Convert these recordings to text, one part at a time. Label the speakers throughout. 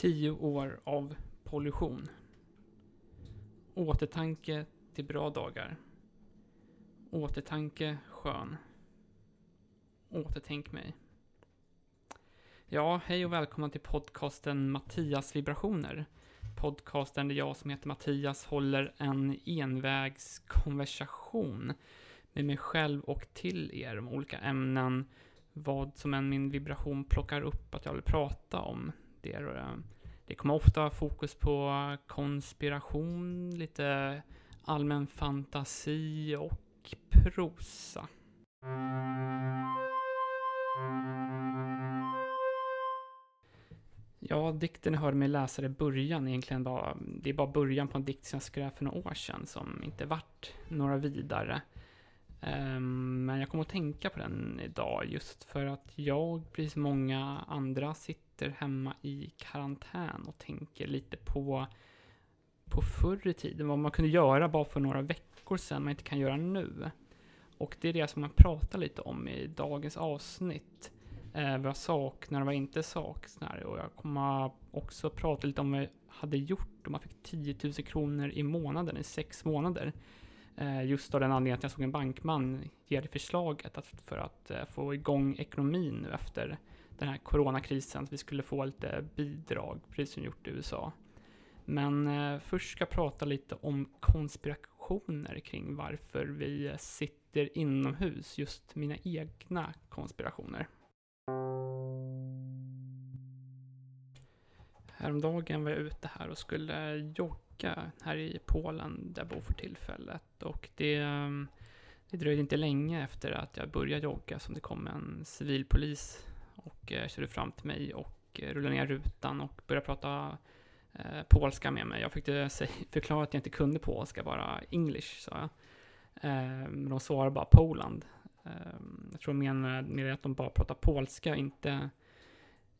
Speaker 1: Tio år av pollution. Återtanke till bra dagar. Återtanke skön. Återtänk mig. Ja, hej och välkomna till podcasten Mattias vibrationer. Podcasten där jag som heter Mattias håller en envägskonversation med mig själv och till er om olika ämnen, vad som än min vibration plockar upp att jag vill prata om. Det, är, eh, det kommer ofta ha fokus på konspiration, lite allmän fantasi och prosa. Ja, dikten jag hörde mig läsa i början egentligen bara, det är bara början på en dikt som jag skrev för några år sedan som inte vart några vidare. Um, men jag kommer att tänka på den idag just för att jag, precis många andra, sitter hemma i karantän och tänker lite på, på förr i tiden, vad man kunde göra bara för några veckor sedan, man inte kan göra nu. Och det är det som man pratar lite om i dagens avsnitt. Eh, vad jag saknar och vad jag inte saknar. Och jag kommer också prata lite om vad jag hade gjort om man fick 10 000 kronor i månaden i sex månader. Eh, just av den anledningen att jag såg en bankman ge det förslaget att för att eh, få igång ekonomin nu efter den här coronakrisen, att vi skulle få lite bidrag, precis som gjort i USA. Men eh, först ska jag prata lite om konspirationer kring varför vi sitter inomhus, just mina egna konspirationer. Häromdagen var jag ute här och skulle jogga här i Polen där jag bor för tillfället. Och det, eh, det dröjde inte länge efter att jag började jogga som det kom en civilpolis och eh, körde fram till mig och eh, rullade ner rutan och började prata eh, polska med mig. Jag fick förklara att jag inte kunde polska, bara English, sa jag. Eh, men de svarade bara Poland. Eh, jag tror med, med att de bara pratar polska, inte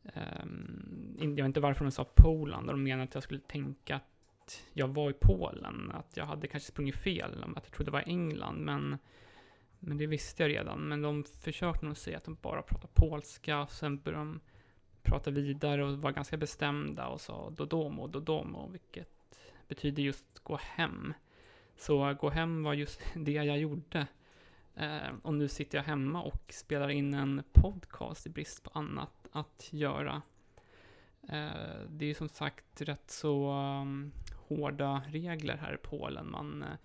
Speaker 1: Um, jag vet inte varför de sa Polen, de menade att jag skulle tänka att jag var i Polen, att jag hade kanske sprungit fel, att jag trodde det var England, men, men det visste jag redan. Men de försökte nog säga att de bara pratar polska, sen började de prata vidare och var ganska bestämda och sa Dodomo, Dodomo, vilket betyder just gå hem. Så gå hem var just det jag gjorde. Eh, och nu sitter jag hemma och spelar in en podcast i brist på annat att göra. Eh, det är som sagt rätt så um, hårda regler här i Polen. Man, eh,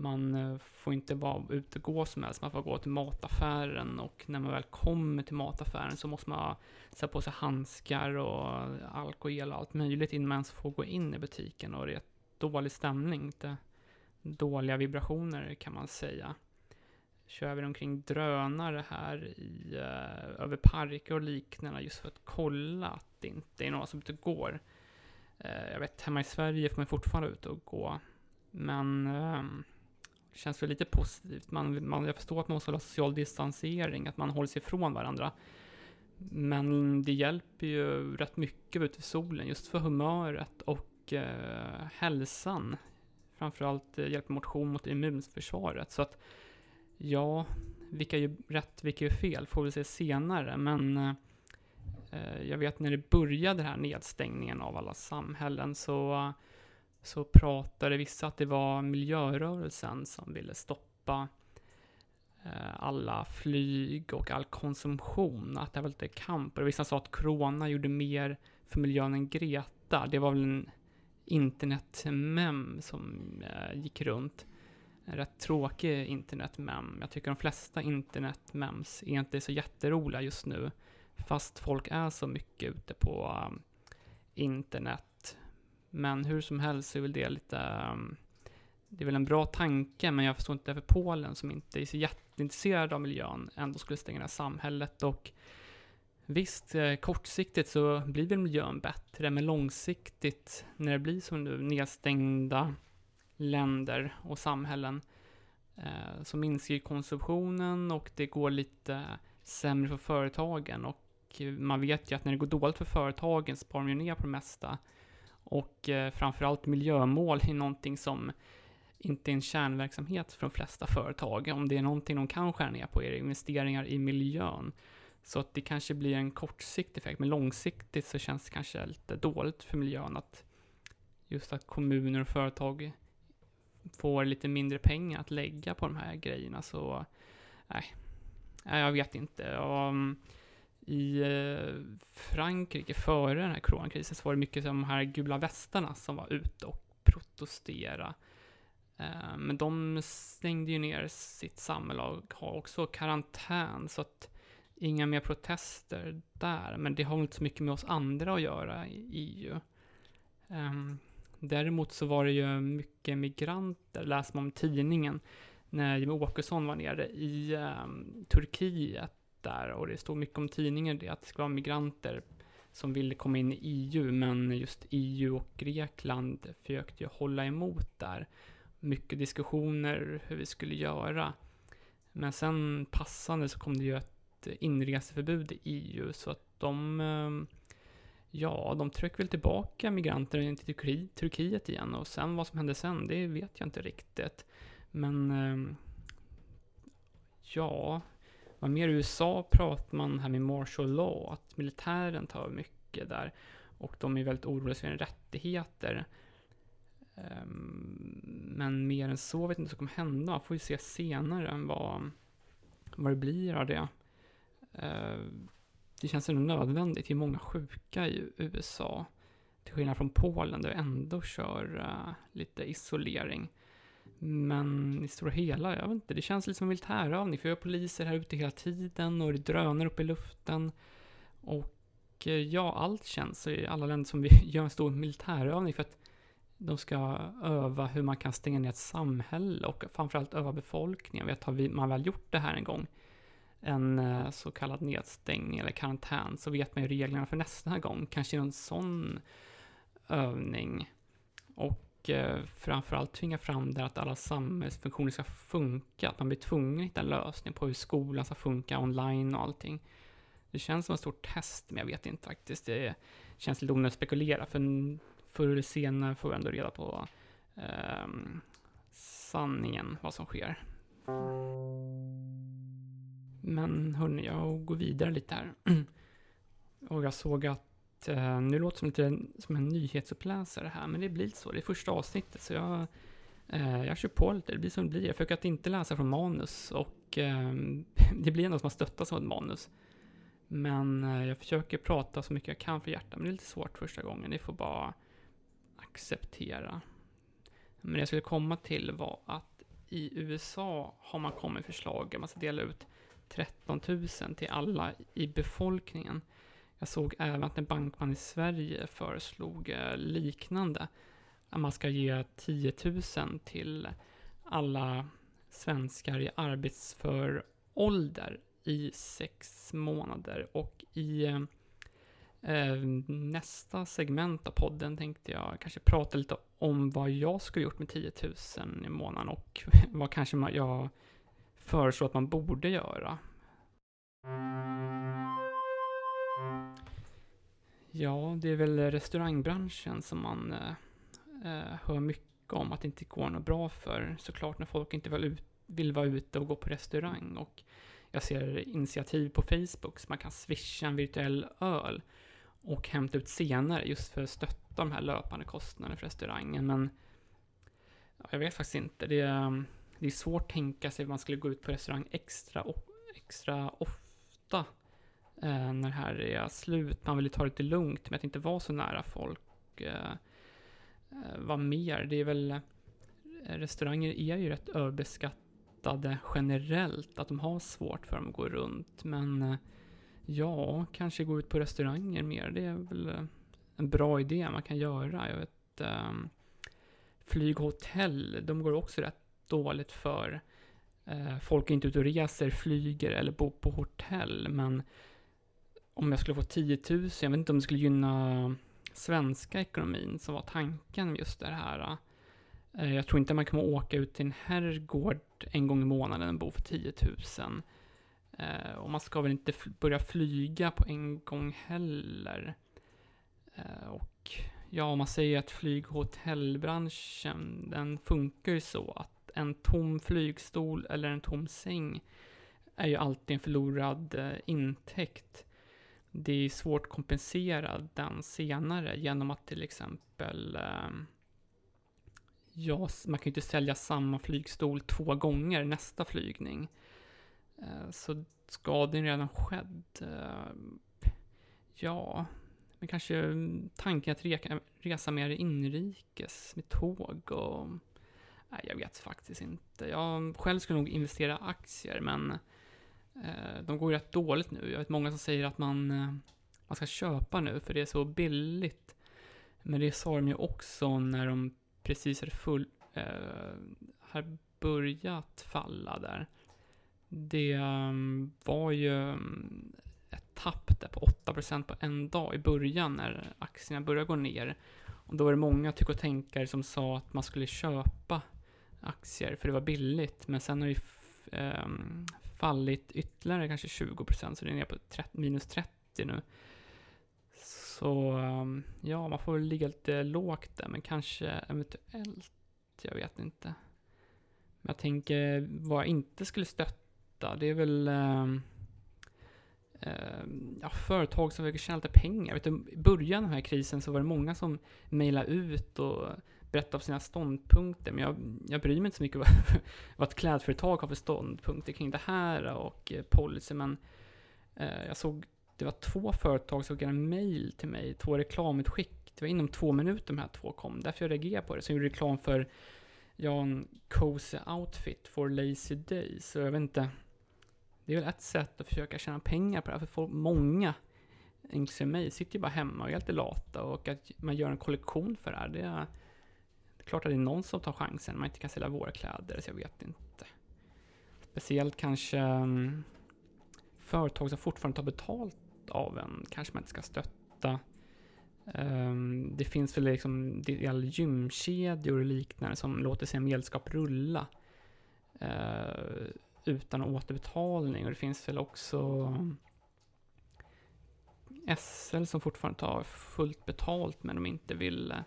Speaker 1: man eh, får inte vara ute och gå som helst, man får gå till mataffären och när man väl kommer till mataffären så måste man sätta på sig handskar och alkohol och allt möjligt innan man ens får gå in i butiken och det är dålig stämning, inte dåliga vibrationer kan man säga kör vi omkring drönare här i, eh, över parker och liknande just för att kolla att det inte är några som ute och går. Eh, jag vet, hemma i Sverige får man fortfarande ut och gå. Men ehm, känns väl lite positivt. Man, man, jag förstår att man måste hålla social distansering, att man håller sig ifrån varandra. Men det hjälper ju rätt mycket ute i solen, just för humöret och eh, hälsan. Framförallt eh, hjälper motion mot immunförsvaret. Så att Ja, vilka är rätt, vilka är fel, får vi se senare. Men eh, eh, jag vet när det började den här nedstängningen av alla samhällen så, så pratade vissa att det var miljörörelsen som ville stoppa eh, alla flyg och all konsumtion, att det var lite kamp. Och vissa sa att corona gjorde mer för miljön än Greta. Det var väl en internetmem som eh, gick runt en rätt tråkig internetmem. Jag tycker de flesta internetmems är inte så jätteroliga just nu. Fast folk är så mycket ute på eh, internet. Men hur som helst är väl det lite... Ehm, det är väl en bra tanke, men jag förstår inte varför Polen, som inte är så jätteintresserad av miljön, ändå skulle stänga det här samhället. Och visst, eh, kortsiktigt så blir väl miljön bättre, men långsiktigt, när det blir som nu, nedstängda länder och samhällen eh, så minskar ju konsumtionen och det går lite sämre för företagen och man vet ju att när det går dåligt för företagen sparar de ju ner på det mesta. Och eh, framförallt miljömål är någonting som inte är en kärnverksamhet för de flesta företag. Om det är någonting de kan skära ner på är det investeringar i miljön. Så att det kanske blir en kortsiktig effekt, men långsiktigt så känns det kanske lite dåligt för miljön att just att kommuner och företag får lite mindre pengar att lägga på de här grejerna. Så nej, jag vet inte. Och, mm, i eh, Frankrike före den här coronakrisen så var det mycket de här gula västarna som var ute och protesterade. Eh, men de stängde ju ner sitt samhälle och har också karantän så att inga mer protester där. Men det har väl inte så mycket med oss andra att göra i EU. Ehm, däremot så var det ju mycket migranter, läser man om tidningen, när Jimmie Åkesson var nere i ehm, Turkiet där och det stod mycket om tidningen det att det skulle vara migranter som ville komma in i EU, men just EU och Grekland försökte ju hålla emot där. Mycket diskussioner hur vi skulle göra. Men sen passande så kom det ju ett inreseförbud i EU, så att de eh, Ja, de tryckte väl tillbaka migranter till Turkiet igen och sen vad som hände sen, det vet jag inte riktigt. Men eh, ja, vad mer i USA pratar man här med martial law, att militären tar mycket där och de är väldigt oroliga för sina rättigheter. Ehm, men mer än så vet jag inte vad som kommer hända, får ju se senare vad, vad det blir av det. Ehm, det känns ändå nödvändigt. Det är många sjuka i USA. Till skillnad från Polen där vi ändå kör eh, lite isolering. Men i stora hela, jag vet inte, det känns lite som en militärövning. För vi har poliser här ute hela tiden och det drönar upp i luften. Och eh, ja, allt känns i alla länder som vi gör en stor militärövning för att de ska öva hur man kan stänga ner ett samhälle och framförallt öva befolkningen. Vet, har man väl gjort det här en gång en eh, så kallad nedstängning eller karantän så vet man ju reglerna för nästa gång. Kanske en sån övning. Och eh, framförallt tvinga fram det att alla samhällsfunktioner ska funka. Att man blir tvungen att hitta en lösning på hur skolan ska funka online och allting. Det känns som ett stort test, men jag vet inte faktiskt. Det känns lite onödigt att spekulera, för förr eller senare får vi ändå reda på eh, sanningen, vad som sker. Men hörni, jag går vidare lite här. Och jag såg att, Eh, nu låter det som, lite som en nyhetsuppläsare här, men det blir så. Det är första avsnittet, så jag, eh, jag kör på lite. Det blir som det blir. Jag försöker att inte läsa från manus och ehm, det blir ändå som att stöttas av ett manus. Men eh, jag försöker prata så mycket jag kan för hjärtat, men det är lite svårt första gången. Ni får bara acceptera. Men det jag skulle komma till var att i USA har man kommit förslag att man ska dela ut 13 000 till alla i befolkningen. Jag såg även att en bankman i Sverige föreslog eh, liknande. Att man ska ge 10 000 till alla svenskar i arbetsför ålder i sex månader. Och i eh, eh, nästa segment av podden tänkte jag kanske prata lite om vad jag skulle gjort med 10 000 i månaden och vad kanske jag föreslår att man borde göra. Ja, det är väl restaurangbranschen som man eh, eh, hör mycket om att det inte går något bra för. Såklart när folk inte vill, ut, vill vara ute och gå på restaurang. Och jag ser initiativ på Facebook så man kan swisha en virtuell öl och hämta ut senare just för att stötta de här löpande kostnaderna för restaurangen. Men ja, jag vet faktiskt inte. Det är, det är svårt att tänka sig att man skulle gå ut på restaurang extra, extra ofta eh, när det här är slut. Man vill ju ta det lite lugnt med att inte vara så nära folk. Eh, eh vad mer? Det är väl, eh, restauranger är ju rätt överbeskattade generellt, att de har svårt för dem att gå runt. Men eh, ja, kanske gå ut på restauranger mer. Det är väl eh, en bra idé man kan göra. Jag vet, eh, flyghotell, de går också rätt dåligt för. Folk är inte ute och reser, flyger eller bor på hotell, men om jag skulle få 10 000, jag vet inte om det skulle gynna svenska ekonomin som var tanken med just det här. Eh, jag tror inte man kommer åka ut till en herrgård en gång i månaden och bo för 10 000. Eh, och man ska väl inte börja flyga på en gång heller. Eh, och ja, om man säger att flyg och den funkar ju så att en tom flygstol eller en tom säng är ju alltid en förlorad eh, intäkt. Det är svårt att kompensera den senare genom att till exempel ehm, ja, man kan ju inte sälja samma flygstol två gånger nästa flygning. Eh, så skadan redan skedd. Eh, ja, men kanske mm, tanken att reka, resa mer inrikes med tåg och... Nej, jag vet faktiskt inte. Jag själv skulle nog investera i aktier, men eh, Eh, de går ju rätt dåligt nu. Jag vet många som säger att man, eh, man ska köpa nu, för det är så billigt. Men det sa de ju också när de precis hade full, eh, hade börjat falla där. Det eh, var ju mm, ett tapp där på 8% på en dag i början när aktierna började gå ner. Och då var det många tyck och tänkare som sa att man skulle köpa aktier för det var billigt. Men sen har ju fallit ytterligare kanske 20 procent, så det är ner på 30, minus 30 nu. Så um, ja, man får väl ligga lite lågt där, men kanske eventuellt, jag vet inte. Men jag tänker vad jag inte skulle stötta, det är väl um, um ja, företag som försöker tjäna lite pengar. Vet du, I början av den här krisen så var det många som mejlade ut och berätta om sina ståndpunkter, men jag, jag bryr mig inte så mycket vad, vad ett klädföretag har för ståndpunkter kring det här och eh, policy, men eh, jag såg det var två företag som skickade en mail till mig, två reklamutskick. Det var inom två minuter de här två kom, därför jag reagerade på det. Så jag gjorde reklam för Jan Cozy Outfit for Lazy Days. Så jag vet inte, det är väl ett sätt att försöka tjäna pengar på det här, för folk, många, inklusive mig, sitter ju bara hemma och är lite lata och att man gör en kollektion för det här, det är, det är klart att det är någon som tar chansen, man inte kan sälja våra kläder, så jag vet inte. Speciellt kanske um, företag som fortfarande tar betalt av en kanske man inte ska stötta. Um, det finns väl liksom gymkedjor och liknande som låter sina medlemskap rulla uh, utan återbetalning och det finns väl också mm, SL som fortfarande tar fullt betalt men de inte vill eh,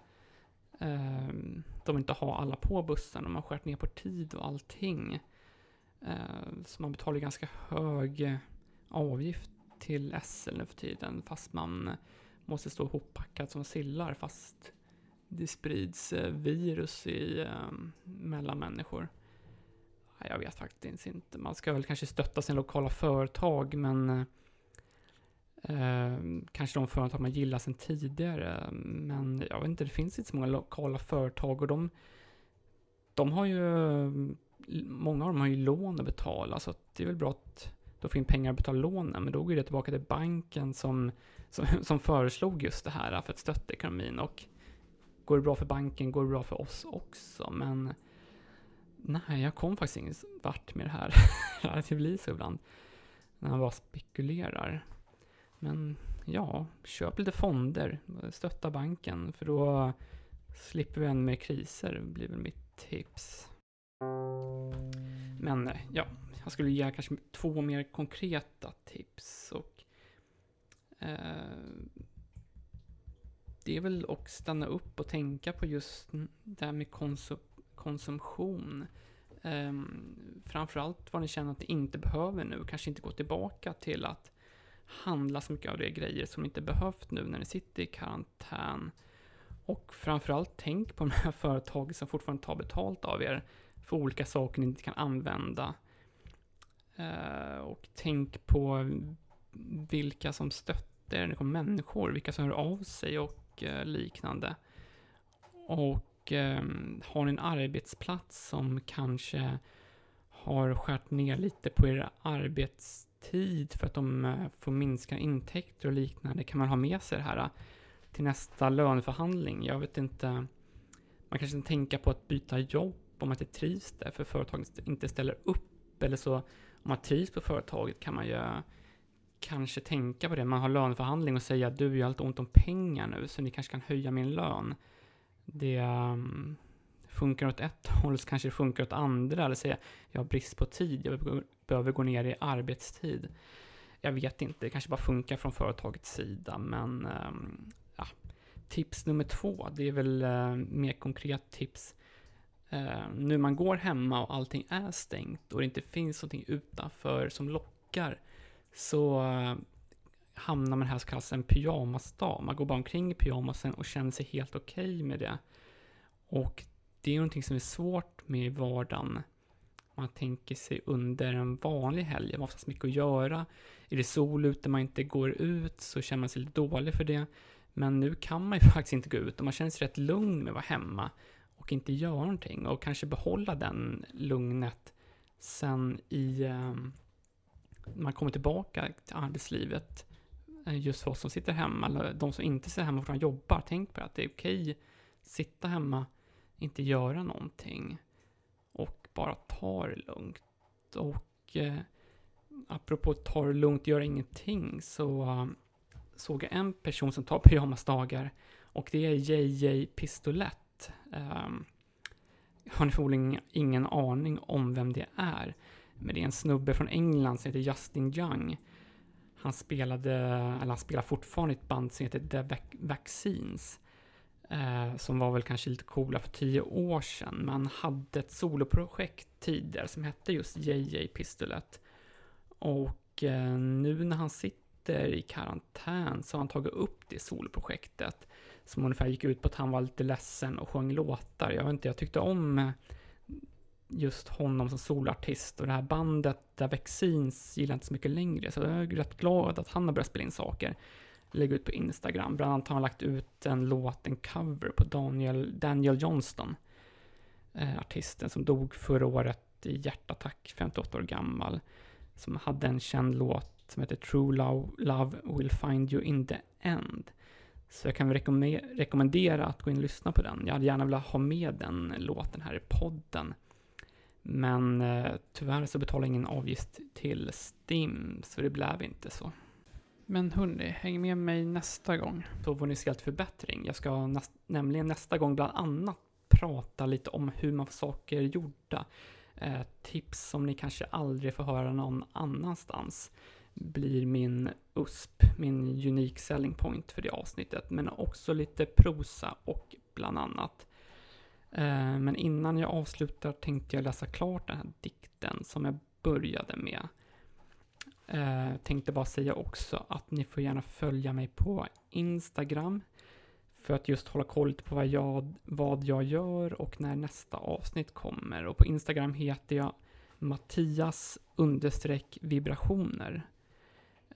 Speaker 1: Ehm, de inte ha alla på bussen. De har skärt ner på tid och allting. Ehm, så man betalar ganska hög avgift till SL nu för tiden fast man måste stå hoppackad som sillar fast det sprids eh, virus i, ehm, mellan människor. Jag vet faktiskt inte. Man ska väl kanske stötta sina lokala företag men eh, eh, kanske de företag man gillar sedan tidigare. Men jag vet inte, det finns inte så många lokala företag och de, de har ju, många av dem har ju lån att betala så att det är väl bra att då får in pengar att betala lånen, men då går det tillbaka till banken som, som, som föreslog just det här för att stötta ekonomin. Och går det bra för banken går det bra för oss också, men nej, jag kom faktiskt ingen vart med det här. det blir så ibland när man bara spekulerar. Men ja, köp lite fonder, stötta banken, för då slipper vi ännu mer kriser, blir väl mitt tips. Men eh, ja, jag skulle ge kanske två mer konkreta tips. Och eh, Det är väl att stanna upp och tänka på just det här med konsum konsumtion. Eh, framförallt vad ni känner att ni inte behöver nu. Kanske inte gå tillbaka till att handla så mycket av de grejer som inte behövt nu när ni sitter i karantän. Och framförallt tänk på de här företagen som fortfarande tar betalt av er för olika saker ni inte kan använda. Eh, och tänk på vilka som stöttar er, det kommer människor, vilka som hör av sig och eh, liknande. Och ehm, har ni en arbetsplats som kanske har skärt ner lite på er tid för att de eh, får minska intäkter och liknande, kan man ha med sig det här eh, till nästa löneförhandling. Jag vet inte, man kanske kan tänka på att byta jobb om man inte trivs där, för företaget inte ställer upp eller så om man trivs på företaget kan man ju eh, kanske tänka på det. Man har löneförhandling och säga att du, jag har lite ont om pengar nu, så ni kanske kan höja min lön. Det um, funkar åt ett håll, så kanske det funkar åt andra. Eller säga, jag har brist på tid, jag behöver gå ner i arbetstid. Jag vet inte, det kanske bara funkar från företagets sida, men ehm, ja. Tips nummer två, det är väl eh, mer konkret tips Eh, nu man går hemma och allting är stängt och det inte finns någonting utanför som lockar så eh, hamnar man här så kallas en pyjamasdag. Man går bara omkring i pyjamasen och känner sig helt okej okay med det. Och det är någonting som är svårt med i vardagen. Man tänker sig under en vanlig helg, man har oftast mycket att göra. Är det sol ute man inte går ut så känner man sig lite dålig för det. Men nu kan man ju faktiskt inte gå ut och man känner sig rätt lugn med att vara hemma och inte göra någonting och kanske behålla den lugnet sen i eh, man kommer tillbaka till arbetslivet. Eh, just för oss som sitter hemma, eller de som inte sitter hemma och jobbar, tänk på att det är okej att sitta hemma, inte göra någonting och bara ta det lugnt. Och eh, apropå ta det lugnt, göra ingenting, så uh, såg jag en person som tar pyjamasdagar och det är JJ Pistolett Um, har ni förmodligen ingen aning om vem det är. Men det är en snubbe från England som heter Justin Young. Han spelade, eller han spelar fortfarande ett band som heter The Vaccines. Eh, som var väl kanske lite coola för tio år sedan. Men han hade ett soloprojekt tidigare som hette just JJ Pistolet. Och eh, nu när han sitter i karantän så har han tagit upp det soloprojektet som ungefär gick ut på att han var lite ledsen och sjöng låtar. Jag vet inte, jag tyckte om eh, just honom som solartist och det här bandet där Vaccines gillar inte så mycket längre. Så jag är rätt glad att han har börjat spela in saker. Lägga ut på Instagram. Bland annat har han lagt ut en låt, en cover på Daniel, Daniel Johnston. Eh, artisten som dog förra året i hjärtattack, 58 år gammal. Som hade en känd låt som heter True Love, Love Will Find You In The End. Så jag kan rekommendera att gå in och lyssna på den. Jag hade gärna velat ha med den låten här i podden. Men eh, tyvärr så betalar jag ingen avgift till Stim, så det blev inte så. Men hörni, häng med mig nästa gång. Då får ni se helt förbättring. Jag ska näst, nämligen nästa gång bland annat prata lite om hur man får saker gjorda. Eh, tips som ni kanske aldrig får höra någon annanstans blir min USP, min unique selling point för det avsnittet. Men också lite prosa och bland annat. Eh, men innan jag avslutar tänkte jag läsa klart den här dikten som jag började med. Eh, tänkte bara säga också att ni får gärna följa mig på Instagram för att just hålla koll på vad jag, vad jag gör och när nästa avsnitt kommer. Och på Instagram heter jag Mattias understreck vibrationer.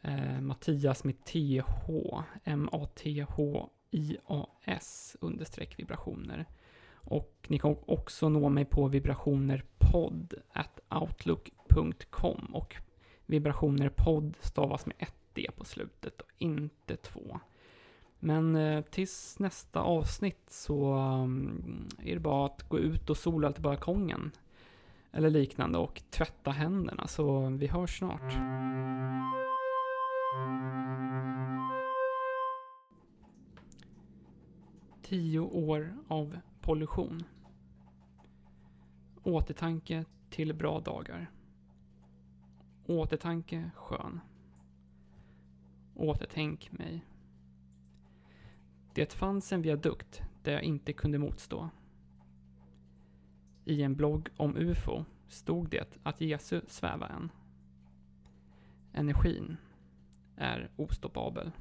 Speaker 1: Eh, Mattias med TH, M-A-T-H-I-A-S understreck vibrationer. Och ni kan också nå mig på vibrationerpodd at outlook.com och Vibrationer Podd stavas med ett D på slutet och inte två. Men eh, tills nästa avsnitt så eh, är det bara att gå ut och sola till balkongen. Eller liknande och tvätta händerna så vi hörs snart. Tio år av pollution. Återtanke till bra dagar. Återtanke skön. Återtänk mig. Det fanns en viadukt där jag inte kunde motstå. I en blogg om UFO stod det att Jesu svävar en. Energin är ostoppabel.